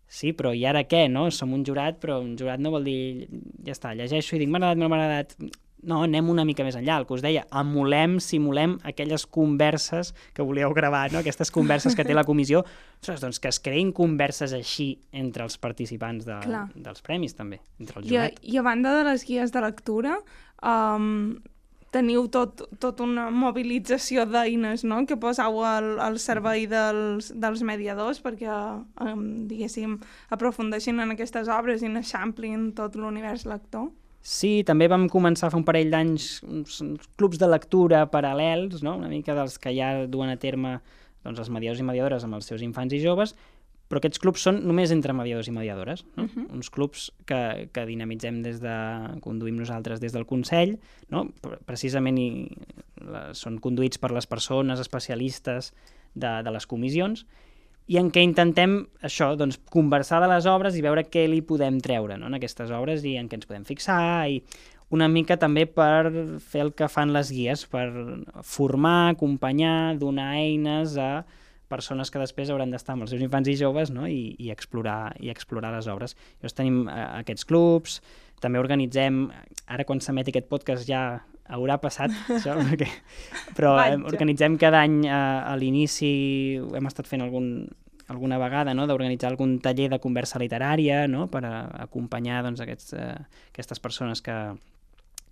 sí, però i ara què, no? Som un jurat, però un jurat no vol dir, ja està, llegeixo i dic m'ha agradat, no m'ha agradat, no, anem una mica més enllà, el que us deia, emulem, simulem aquelles converses que volíeu gravar, no? aquestes converses que té la comissió, ostres, doncs que es creïn converses així entre els participants de, dels premis també, entre el jurat. I, I a banda de les guies de lectura, um, teniu tot, tot una mobilització d'eines no? que poseu al, al servei dels, dels mediadors perquè, um, diguéssim, aprofundeixin en aquestes obres i n'eixamplin tot l'univers lector? Sí, també vam començar fa un parell d'anys uns, clubs de lectura paral·lels, no? una mica dels que ja duen a terme doncs, els mediadors i mediadores amb els seus infants i joves, però aquests clubs són només entre mediadors i mediadores, no? Uh -huh. uns clubs que, que dinamitzem des de, conduïm nosaltres des del Consell, no? precisament i, la, són conduïts per les persones especialistes de, de les comissions, i en què intentem això, doncs, conversar de les obres i veure què li podem treure no? en aquestes obres i en què ens podem fixar i una mica també per fer el que fan les guies, per formar, acompanyar, donar eines a persones que després hauran d'estar amb els seus infants i joves no? I, i, explorar, i explorar les obres. Llavors tenim eh, aquests clubs, també organitzem, ara quan s'emeti aquest podcast ja haurà passat <laughs> això, perquè, però Vaja. organitzem cada any a, eh, a l'inici, hem estat fent algun, alguna vegada no? d'organitzar algun taller de conversa literària no? per a, acompanyar doncs, aquests, eh, aquestes persones que,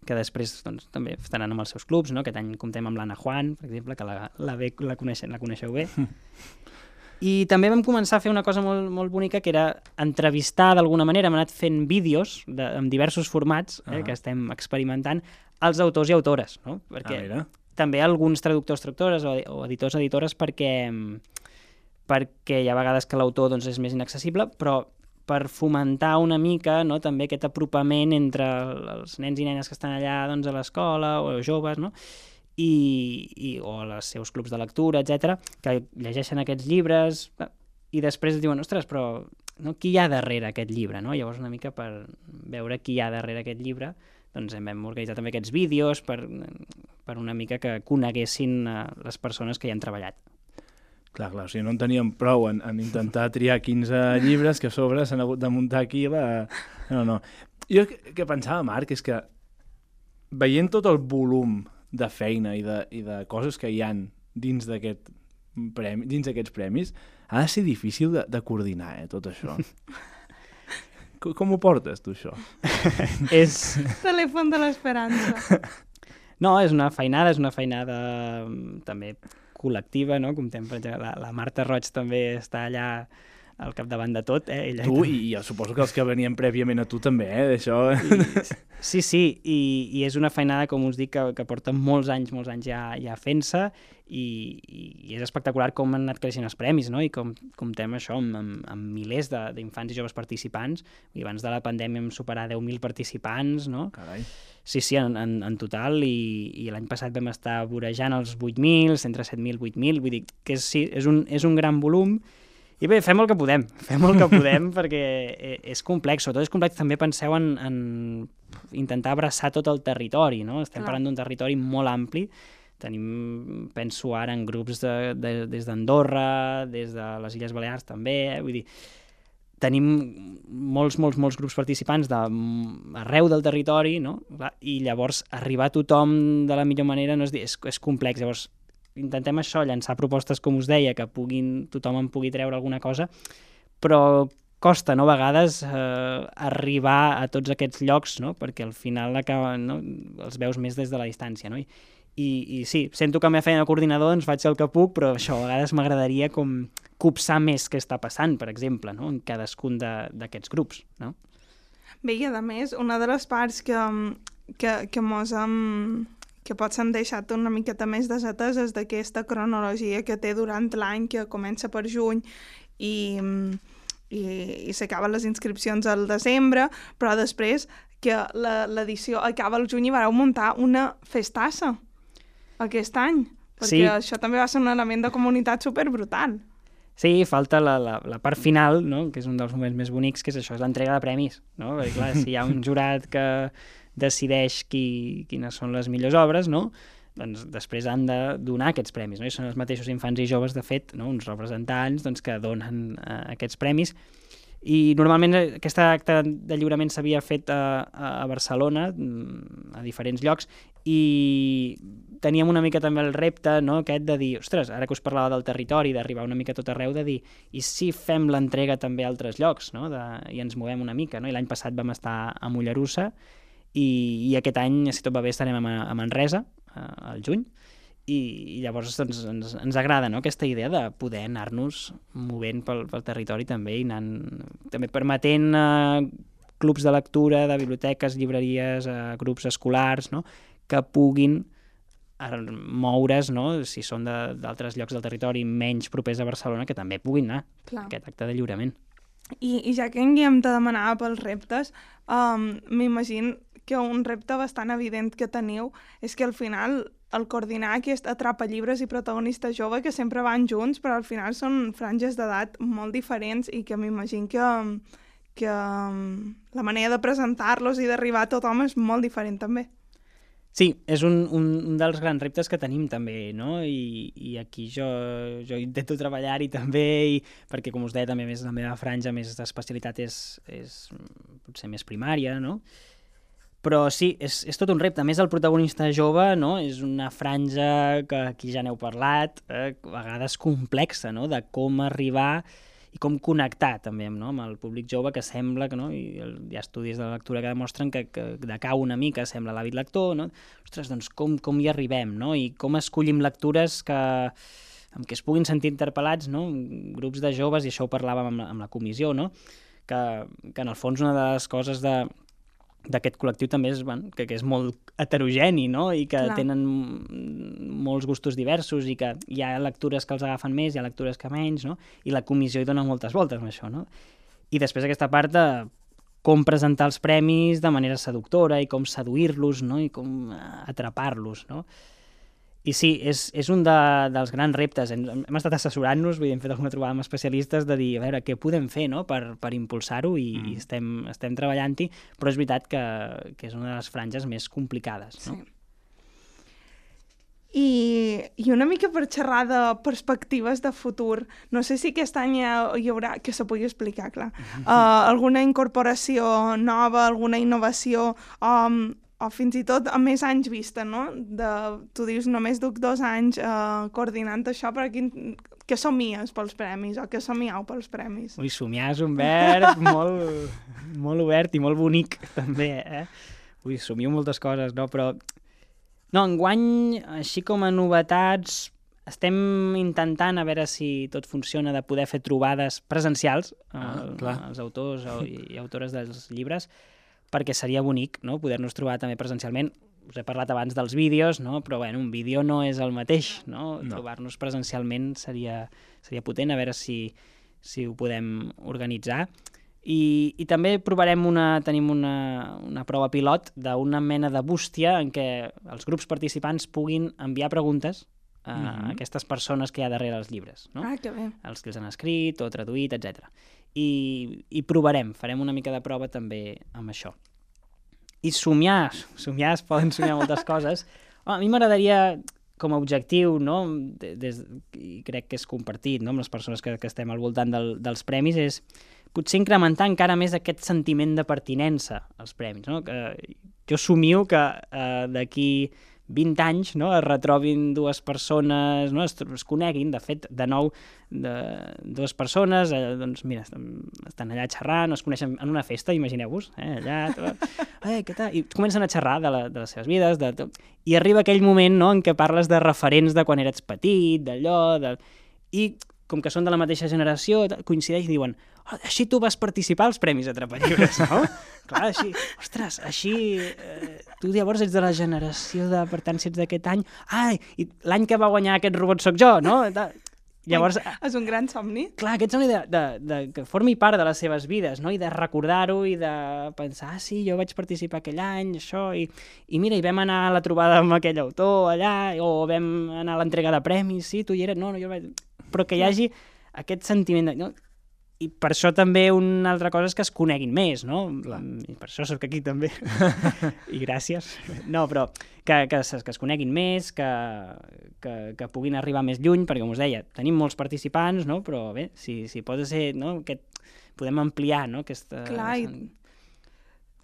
que després doncs, també estaran amb els seus clubs, no? aquest any comptem amb l'Anna Juan, per exemple, que la, la, ve, la, coneixen, la coneixeu bé. <laughs> I també vam començar a fer una cosa molt, molt bonica, que era entrevistar d'alguna manera, hem anat fent vídeos de, amb diversos formats eh, uh -huh. que estem experimentant, els autors i autores, no? perquè ah, també alguns traductors, traductores o, o editors, editores, perquè perquè hi ha vegades que l'autor doncs, és més inaccessible, però per fomentar una mica no, també aquest apropament entre els nens i nenes que estan allà doncs, a l'escola o joves, no? I, i, o als seus clubs de lectura, etc que llegeixen aquests llibres i després diuen, ostres, però no, qui hi ha darrere aquest llibre? No? Llavors una mica per veure qui hi ha darrere aquest llibre doncs hem organitzat també aquests vídeos per, per una mica que coneguessin uh, les persones que hi han treballat. Clar, clar, o sigui, no en teníem prou en, en intentar triar 15 llibres que a sobre s'han hagut de muntar aquí la... No, no. Jo que, que pensava, Marc, és que veient tot el volum de feina i de, i de coses que hi han dins d'aquest premi, dins d'aquests premis, ha de ser difícil de, de coordinar, eh, tot això. <laughs> com, com ho portes, tu, això? <laughs> és... Telèfon de l'esperança. <laughs> No, és una feinada, és una feinada mm, també col·lectiva, no? Comptem, per exemple, la, la Marta Roig també està allà al capdavant de tot, eh? Ella tu, i jo suposo que els que venien prèviament a tu també, eh? D'això... Sí, sí, i, i és una feinada, com us dic, que, que porta molts anys, molts anys ja, ja fent-se, i, i és espectacular com han anat creixent els premis, no? I com comptem això amb, amb, amb milers d'infants i joves participants, i abans de la pandèmia hem superat 10.000 participants, no? Carai. Sí, sí, en, en, en total, i, i l'any passat vam estar vorejant els 8.000, entre 7.000, 8.000, vull dir que és, sí, és, un, és un gran volum, i bé, fem el que podem, <laughs> fem el que podem perquè e, és complex, sobretot és complex, també penseu en, en intentar abraçar tot el territori, no? Estem Clar. parlant d'un territori molt ampli, tenim, penso ara en grups de, de, des d'Andorra, des de les Illes Balears també, eh? vull dir, tenim molts, molts, molts grups participants de, arreu del territori, no? i llavors arribar a tothom de la millor manera no és, és, és complex. Llavors, intentem això, llançar propostes, com us deia, que puguin, tothom en pugui treure alguna cosa, però costa, no?, a vegades eh, arribar a tots aquests llocs, no?, perquè al final acaba, no? els veus més des de la distància, no? I, i, i sí, sento que m'he fet de coordinador, doncs faig el que puc, però això, a vegades m'agradaria com copsar més què està passant, per exemple, no? en cadascun d'aquests grups. No? Bé, i a més, una de les parts que, que, que mos hem, que potser han deixat una miqueta més desateses d'aquesta cronologia que té durant l'any, que comença per juny i, i, i s'acaben les inscripcions al desembre, però després que l'edició acaba al juny i vareu muntar una festassa aquest any, perquè sí. això també va ser un element de comunitat super brutal. Sí, falta la, la, la part final, no? que és un dels moments més bonics, que és això, és l'entrega de premis. No? Perquè, clar, si hi ha un jurat que decideix qui, quines són les millors obres, no? doncs després han de donar aquests premis. No? I són els mateixos infants i joves, de fet, no? uns representants doncs, que donen uh, aquests premis. I normalment aquest acte de lliurament s'havia fet a, a Barcelona, mm, a diferents llocs, i teníem una mica també el repte no, aquest de dir, ostres, ara que us parlava del territori, d'arribar una mica tot arreu, de dir, i si fem l'entrega també a altres llocs, no, de, i ens movem una mica, no? i l'any passat vam estar a Mollerussa, i, i aquest any, si tot va bé, estarem a, a Manresa, al juny, i, i llavors doncs, ens, ens agrada no? aquesta idea de poder anar-nos movent pel, pel territori també i anant, també permetent eh, clubs de lectura, de biblioteques, llibreries, eh, grups escolars, no? que puguin moure's, no? si són de- d'altres llocs del territori menys propers a Barcelona, que també puguin anar Clar. a aquest acte de lliurament. I, I ja que en Guillem te demanava pels reptes, um, m'imagino que un repte bastant evident que teniu és que al final el coordinar aquest atrapa llibres i protagonista jove que sempre van junts, però al final són franges d'edat molt diferents i que m'imagino que, que um, la manera de presentar-los i d'arribar a tothom és molt diferent també. Sí, és un, un, un dels grans reptes que tenim també, no? I, i aquí jo, jo intento treballar-hi també, i, perquè com us deia també més la meva franja més d'especialitat és, és mm, potser més primària, no? Però sí, és, és tot un repte. A més, el protagonista jove no? és una franja que aquí ja n'heu parlat, eh, a vegades complexa, no? de com arribar i com connectar també no? amb el públic jove que sembla que no? I hi ha estudis de lectura que demostren que, que decau una mica, sembla l'hàbit lector, no? Ostres, doncs com, com hi arribem, no? I com escollim lectures que amb què es puguin sentir interpel·lats, no? Grups de joves, i això ho parlàvem amb amb la comissió, no? Que, que en el fons una de les coses de, d'aquest col·lectiu també és bueno, que, que és molt heterogeni no? i que Clar. tenen molts gustos diversos i que hi ha lectures que els agafen més, hi ha lectures que menys, no? i la comissió hi dona moltes voltes amb això. No? I després aquesta part de com presentar els premis de manera seductora i com seduir-los no? i com eh, atrapar-los. No? I sí, és, és un de, dels grans reptes. Hem, hem estat assessorant-nos, vull dir, hem fet alguna trobada amb especialistes de dir, a veure, què podem fer no? per, per impulsar-ho i, mm. i estem, estem treballant-hi, però és veritat que, que és una de les franges més complicades. No? Sí. I, I una mica per xerrar de perspectives de futur, no sé si aquest any hi, ha, hi haurà, que se pugui explicar, clar, uh, <laughs> alguna incorporació nova, alguna innovació, um, o fins i tot a més anys vista, no? De, tu dius, només duc dos anys uh, coordinant això, però quin, què somies pels premis o què somiau pels premis? Ui, somiar és un verb <laughs> molt, molt obert i molt bonic, <laughs> també, eh? Ui, somio moltes coses, no? Però, no, enguany, així com a novetats, estem intentant a veure si tot funciona de poder fer trobades presencials Ah, eh, clar. als autors o, i, i autores dels llibres, perquè seria bonic no? poder-nos trobar també presencialment. Us he parlat abans dels vídeos, no? però bueno, un vídeo no és el mateix. No? No. Trobar-nos presencialment seria, seria potent, a veure si, si ho podem organitzar. I, i també provarem una, tenim una, una prova pilot d'una mena de bústia en què els grups participants puguin enviar preguntes a Mhm. aquestes persones que hi ha darrere els llibres. No? Ah, que bé. els que els han escrit o traduït, etc. I, I provarem, farem una mica de prova també amb això. I somiar, somiar es poden somiar moltes <laughs> coses. Home, a mi m'agradaria, com a objectiu, no? de- des, i crec que és compartit no? amb les persones que, que estem al voltant del, dels premis, és potser incrementar encara més aquest sentiment de pertinença als premis. No? Que jo somio que eh, d'aquí 20 anys no, es retrobin dues persones, no, es, es coneguin, de fet, de nou, de dues persones, eh, doncs mira, estan, allà xerrant, es coneixen en una festa, imagineu-vos, eh, allà, tot, <laughs> eh, què tal? I comencen a xerrar de, la, de les seves vides, de, tot. i arriba aquell moment no, en què parles de referents de quan eres petit, d'allò, de... i com que són de la mateixa generació, coincideix i diuen oh, així tu vas participar als Premis Atrapallibres, no? <laughs> Clar, així, ostres, així, eh, tu llavors ets de la generació de, per tant, si ets d'aquest any, ai, i l'any que va guanyar aquest robot sóc jo, no? Da- Llavors, És un gran somni. clar, aquest somni de, de, de, que formi part de les seves vides, no? I de recordar-ho i de pensar, ah, sí, jo vaig participar aquell any, això, i, i mira, i vam anar a la trobada amb aquell autor allà, o vam anar a l'entrega de premis, sí, tu hi eres, no, no, jo vaig... Però que hi hagi aquest sentiment de... No? I per això també una altra cosa és que es coneguin més, no? Clar. I per això sóc aquí també. I gràcies. No, però que, que, es, que es coneguin més, que, que, que puguin arribar més lluny, perquè, com us deia, tenim molts participants, no? però bé, si, si pot ser, no? Aquest, podem ampliar no? aquesta... Clar, i- sen-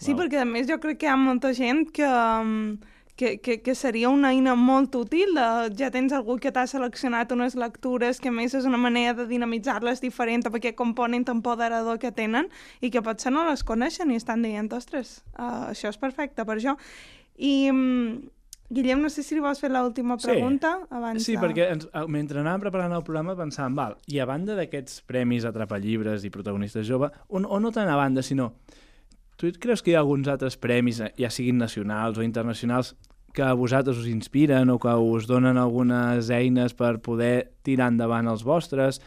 Sí, Wow. perquè a més jo crec que hi ha molta gent que, mm, que, que, que seria una eina molt útil. De, ja tens algú que t'ha seleccionat unes lectures que a més és una manera de dinamitzar-les diferent amb aquest component empoderador que tenen i que potser no les coneixen i estan dient, ostres, uh, això és perfecte per jo. I, mm, Guillem, no sé si li vols fer l'última Sí. pregunta abans Sí, de... perquè ens, eh, mentre anàvem preparant el programa pensàvem, val, i a banda d'aquests premis Atrapallibres i protagonistes jove, o, o no tant a banda, sinó... Tu creus que hi ha alguns altres premis, eh, ja siguin nacionals o internacionals, que a vosaltres us inspiren o que us donen algunes eines per poder tirar endavant els vostres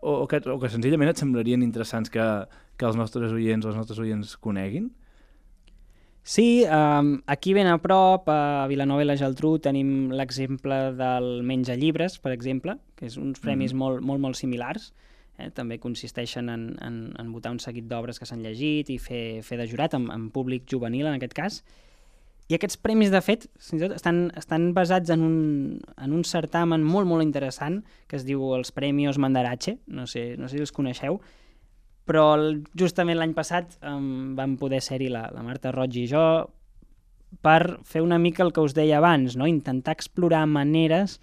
o, o, que, o que senzillament et semblarien interessants que, que els nostres oients o els nostres oients coneguin? Sí, um, aquí ben a prop, a Vilanova i la Geltrú, tenim l'exemple del Menja Llibres, per exemple, que és uns premis mm. molt, molt, molt similars. Eh? També consisteixen en, en, en votar un seguit d'obres que s'han llegit i fer, fer de jurat, en, en públic juvenil en aquest cas. I aquests premis, de fet, estan, estan basats en un, en un certamen molt, molt interessant que es diu els Premios Mandarache, no sé, no sé si els coneixeu, però el, justament l'any passat um, vam poder ser-hi la, la Marta Roig i jo per fer una mica el que us deia abans, no? intentar explorar maneres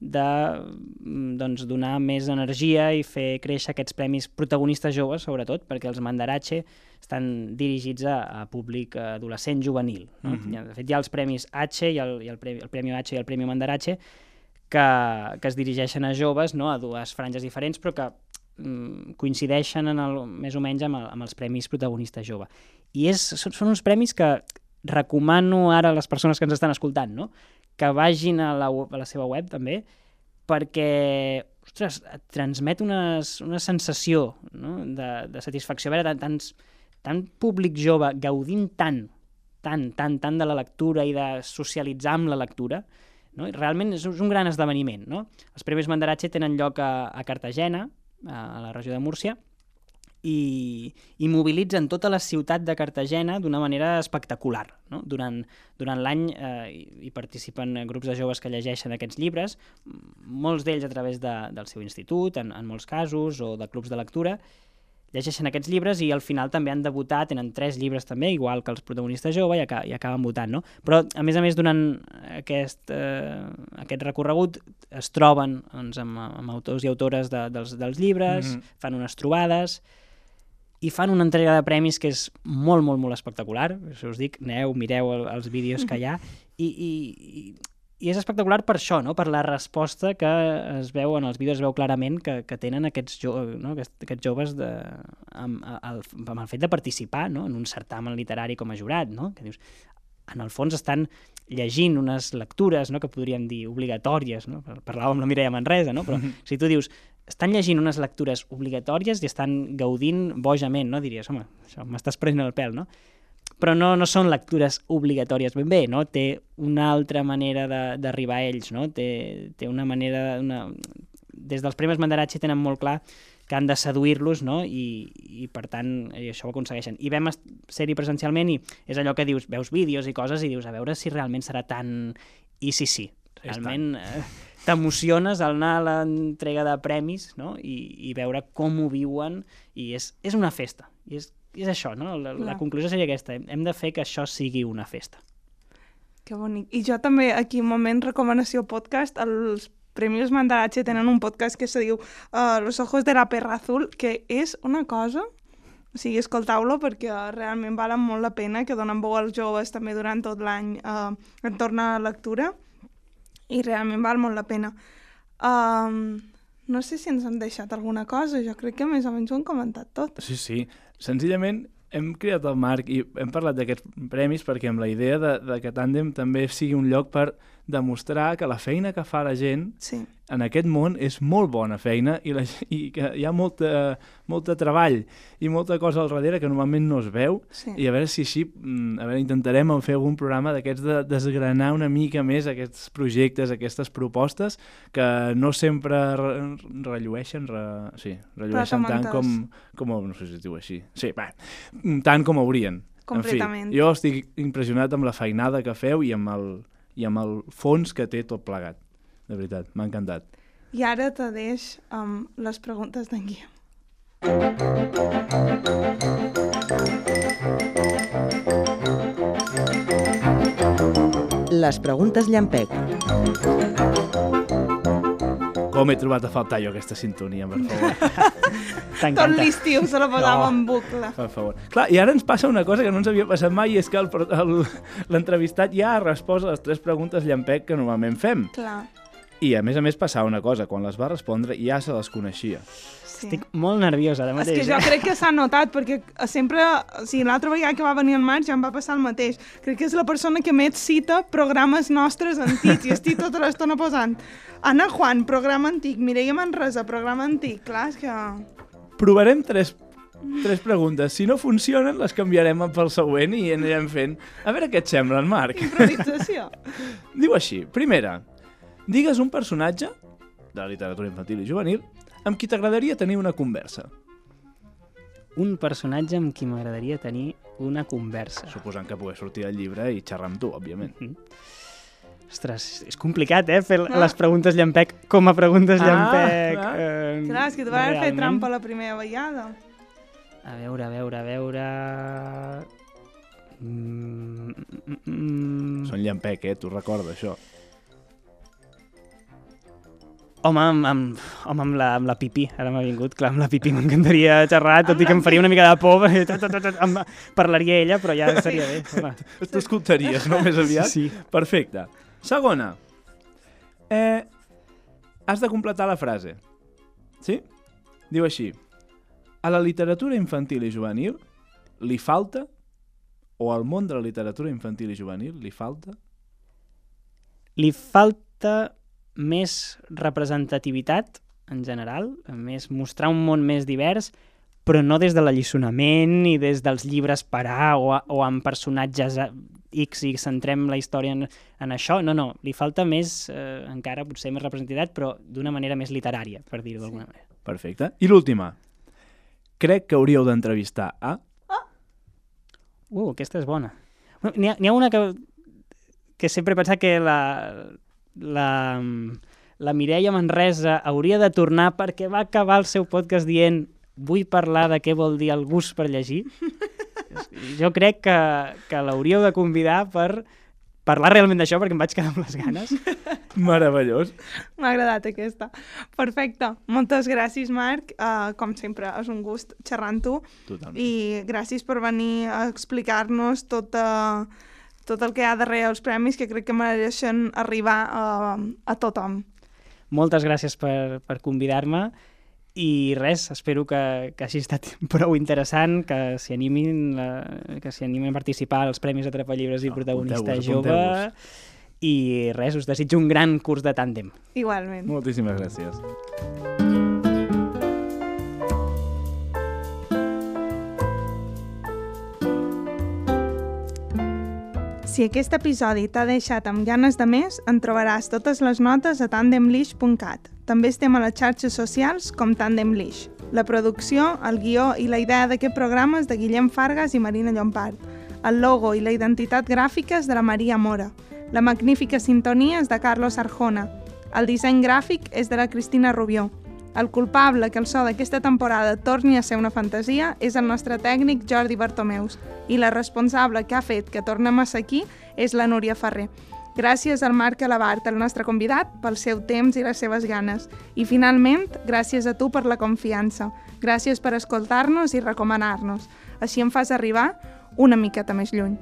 de mm, doncs, donar més energia i fer créixer aquests premis protagonistes joves, sobretot, perquè els Mandarache estan dirigits a, a públic adolescent juvenil. No? Mm -hmm. De fet, hi ha els premis H i el, i el, premi, el Premi H i el Premi Mandarache que, que es dirigeixen a joves, no? a dues franges diferents, però que Mm, coincideixen en el, més o menys amb, el, amb els premis protagonista jove. I és, són, són uns premis que recomano ara a les persones que ens estan escoltant, no? Que vagin a la, a la seva web també, perquè ostres, et transmet unes, una sensació no? de, de satisfacció. A veure, tant, tant públic jove gaudint tant, tant, tant, tant de la lectura i de socialitzar amb la lectura, no? I realment és un gran esdeveniment. No? Els Premis Mandaratge tenen lloc a, a Cartagena, a la regió de Múrcia, i, i mobilitzen tota la ciutat de Cartagena d'una manera espectacular. No? Durant, durant l'any eh, hi participen grups de joves que llegeixen aquests llibres, molts d'ells a través de, del seu institut, en, en molts casos, o de clubs de lectura, llegeixen aquests llibres i al final també han de votar, tenen tres llibres també, igual que els protagonistes joves, i, aca i acaben votant, no? Però, a més a més, durant aquest, eh, aquest recorregut es troben doncs, amb, amb autors i autores de, dels, dels llibres, mm -hmm. fan unes trobades, i fan una entrega de premis que és molt, molt, molt espectacular. Això us dic, aneu, mireu el, els vídeos que hi ha, <laughs> i, i, i és espectacular per això, no? per la resposta que es veu en els vídeos, es veu clarament que, que tenen aquests, jo, no? aquests, aquests joves de, amb, el, amb el fet de participar no? en un certamen literari com a jurat, no? que dius, en el fons estan llegint unes lectures no? que podríem dir obligatòries, no? parlàvem amb la Mireia Manresa, no? però <laughs> si tu dius estan llegint unes lectures obligatòries i estan gaudint bojament, no? diries, home, això m'estàs prenent el pèl, no? però no, no són lectures obligatòries ben bé, no? Té una altra manera d'arribar a ells, no? Té, té una manera... Una... Des dels Premis Mandaratge tenen molt clar que han de seduir-los, no? I, i per tant, i això ho aconsegueixen. I vam ser-hi presencialment i és allò que dius, veus vídeos i coses i dius, a veure si realment serà tan... I sí, sí, realment eh, t'emociones al anar a l'entrega de premis no? I, i veure com ho viuen i és, és una festa. I és és això, no? La, la conclusió seria aquesta. Hem de fer que això sigui una festa. Que bonic. I jo també, aquí, un moment, recomanació podcast, els Premis Mandarache tenen un podcast que se diu uh, Los ojos de la perra azul, que és una cosa o sigui, escoltau-lo perquè realment valen molt la pena, que donen veu als joves també durant tot l'any uh, entorn a la lectura i realment val molt la pena. Um, no sé si ens han deixat alguna cosa, jo crec que més o menys ho han comentat tot. Sí, sí. Senzillament hem creat el marc i hem parlat d'aquests premis perquè amb la idea de, de que Tandem també sigui un lloc per demostrar que la feina que fa la gent sí. en aquest món és molt bona feina i, la, <laughs> i que hi ha molta, molta treball i molta cosa al darrere que normalment no es veu sí. i a veure si així mm, a veure, intentarem fer algun programa d'aquests de desgranar una mica més aquests projectes, aquestes propostes que no sempre re, rellueixen re, sí, rellueixen tant com, com no sé si es diu així sí, va, tant com haurien Completament. En fi, jo estic impressionat amb la feinada que feu i amb el, i amb el fons que té tot plegat. De veritat, m'ha encantat. I ara te deix amb les preguntes d'en Guillem. Les preguntes llampec. Com he trobat a faltar jo aquesta sintonia, per favor. <laughs> Tot l'estiu se la posava no, en bucle. Per favor. Clar, i ara ens passa una cosa que no ens havia passat mai, i és que l'entrevistat ja ha respost a les tres preguntes llampec que normalment fem. Clar. I a més a més passava una cosa, quan les va respondre ja se les coneixia. Sí. Estic molt nerviosa ara És mateix. que jo eh? crec que s'ha notat, perquè sempre, o sigui, l'altra vegada que va venir el Marc ja em va passar el mateix. Crec que és la persona que més cita programes nostres antics i estic tota l'estona posant Anna Juan, programa antic, Mireia Manresa, programa antic. Clar, és que... Provarem tres, tres preguntes. Si no funcionen, les canviarem pel següent i anirem fent. A veure què et sembla, en Marc. Improvisació. <laughs> Diu així. Primera, digues un personatge de la literatura infantil i juvenil amb qui t'agradaria tenir una conversa. Un personatge amb qui m'agradaria tenir una conversa. Suposant que pogués sortir del llibre i xerrar amb tu, òbviament. Ostres, és complicat, eh, fer Ah. les preguntes llampec com a preguntes Ah, llampec. clar. eh, Clar, és que tu vas fer trampa la primera vegada. A veure, a veure, a veure... Mm, mm, mm, Són llampec, eh? Tu recorda això. Home, amb, amb, home amb, la, amb la pipí, ara m'ha vingut, clar, amb la pipí m'encantaria xerrar, tot i que em faria una mica de por, perquè tot, tot, tot, em parlaria ella, però ja estaria bé. Home. T'escoltaries, no? Més aviat? Sí. Perfecte. Segona. Eh, has de completar la frase. Sí? Diu així. A la literatura infantil i juvenil li falta, o al món de la literatura infantil i juvenil li falta, Li falta més representativitat en general, més mostrar un món més divers, però no des de l'alliçonament ni des dels llibres per A o, a- o amb personatges a- X i centrem la història en, en això. No, no, li falta més, eh, encara potser més representativitat, però d'una manera més literària, per dir-ho d'alguna manera. Perfecte. I l'última. Crec que hauríeu d'entrevistar a... Uh, aquesta és bona. N'hi ha, ha una que, que sempre he pensat que la, la, la Mireia Manresa hauria de tornar perquè va acabar el seu podcast dient vull parlar de què vol dir el gust per llegir. <laughs> jo crec que, que l'hauríeu de convidar per parlar realment d'això perquè em vaig quedar amb les ganes. <laughs> Meravellós. M'ha agradat aquesta. Perfecte. Moltes gràcies, Marc. Uh, com sempre, és un gust xerrar amb tu. Totalment. I gràcies per venir a explicar-nos tot, uh, tot el que hi ha darrere els premis, que crec que mereixen arribar a, a tothom. Moltes gràcies per, per convidar-me i res, espero que, que hagi estat <laughs> prou interessant, que s'hi animin, la, que s'hi animin a participar als Premis Atrapa Llibres i No, Protagonista apunteu-vos, Jove. I res, us desitjo un gran curs de tàndem. Igualment. Moltíssimes gràcies. Si aquest episodi t'ha deixat amb ganes de més, en trobaràs totes les notes a tandemlish.cat. També estem a les xarxes socials com Tandemlish. La producció, el guió i la idea d'aquest programa és de Guillem Fargas i Marina Llompart. El logo i la identitat gràfica és de la Maria Mora. La magnífica sintonia és de Carlos Arjona. El disseny gràfic és de la Cristina Rubió. El culpable que el so d'aquesta temporada torni a ser una fantasia és el nostre tècnic Jordi Bartomeus i la responsable que ha fet que tornem a ser aquí és la Núria Ferrer. Gràcies al Marc Alabart, el nostre convidat, pel seu temps i les seves ganes. I finalment, gràcies a tu per la confiança. Gràcies per escoltar-nos i recomanar-nos. Així em fas arribar una miqueta més lluny.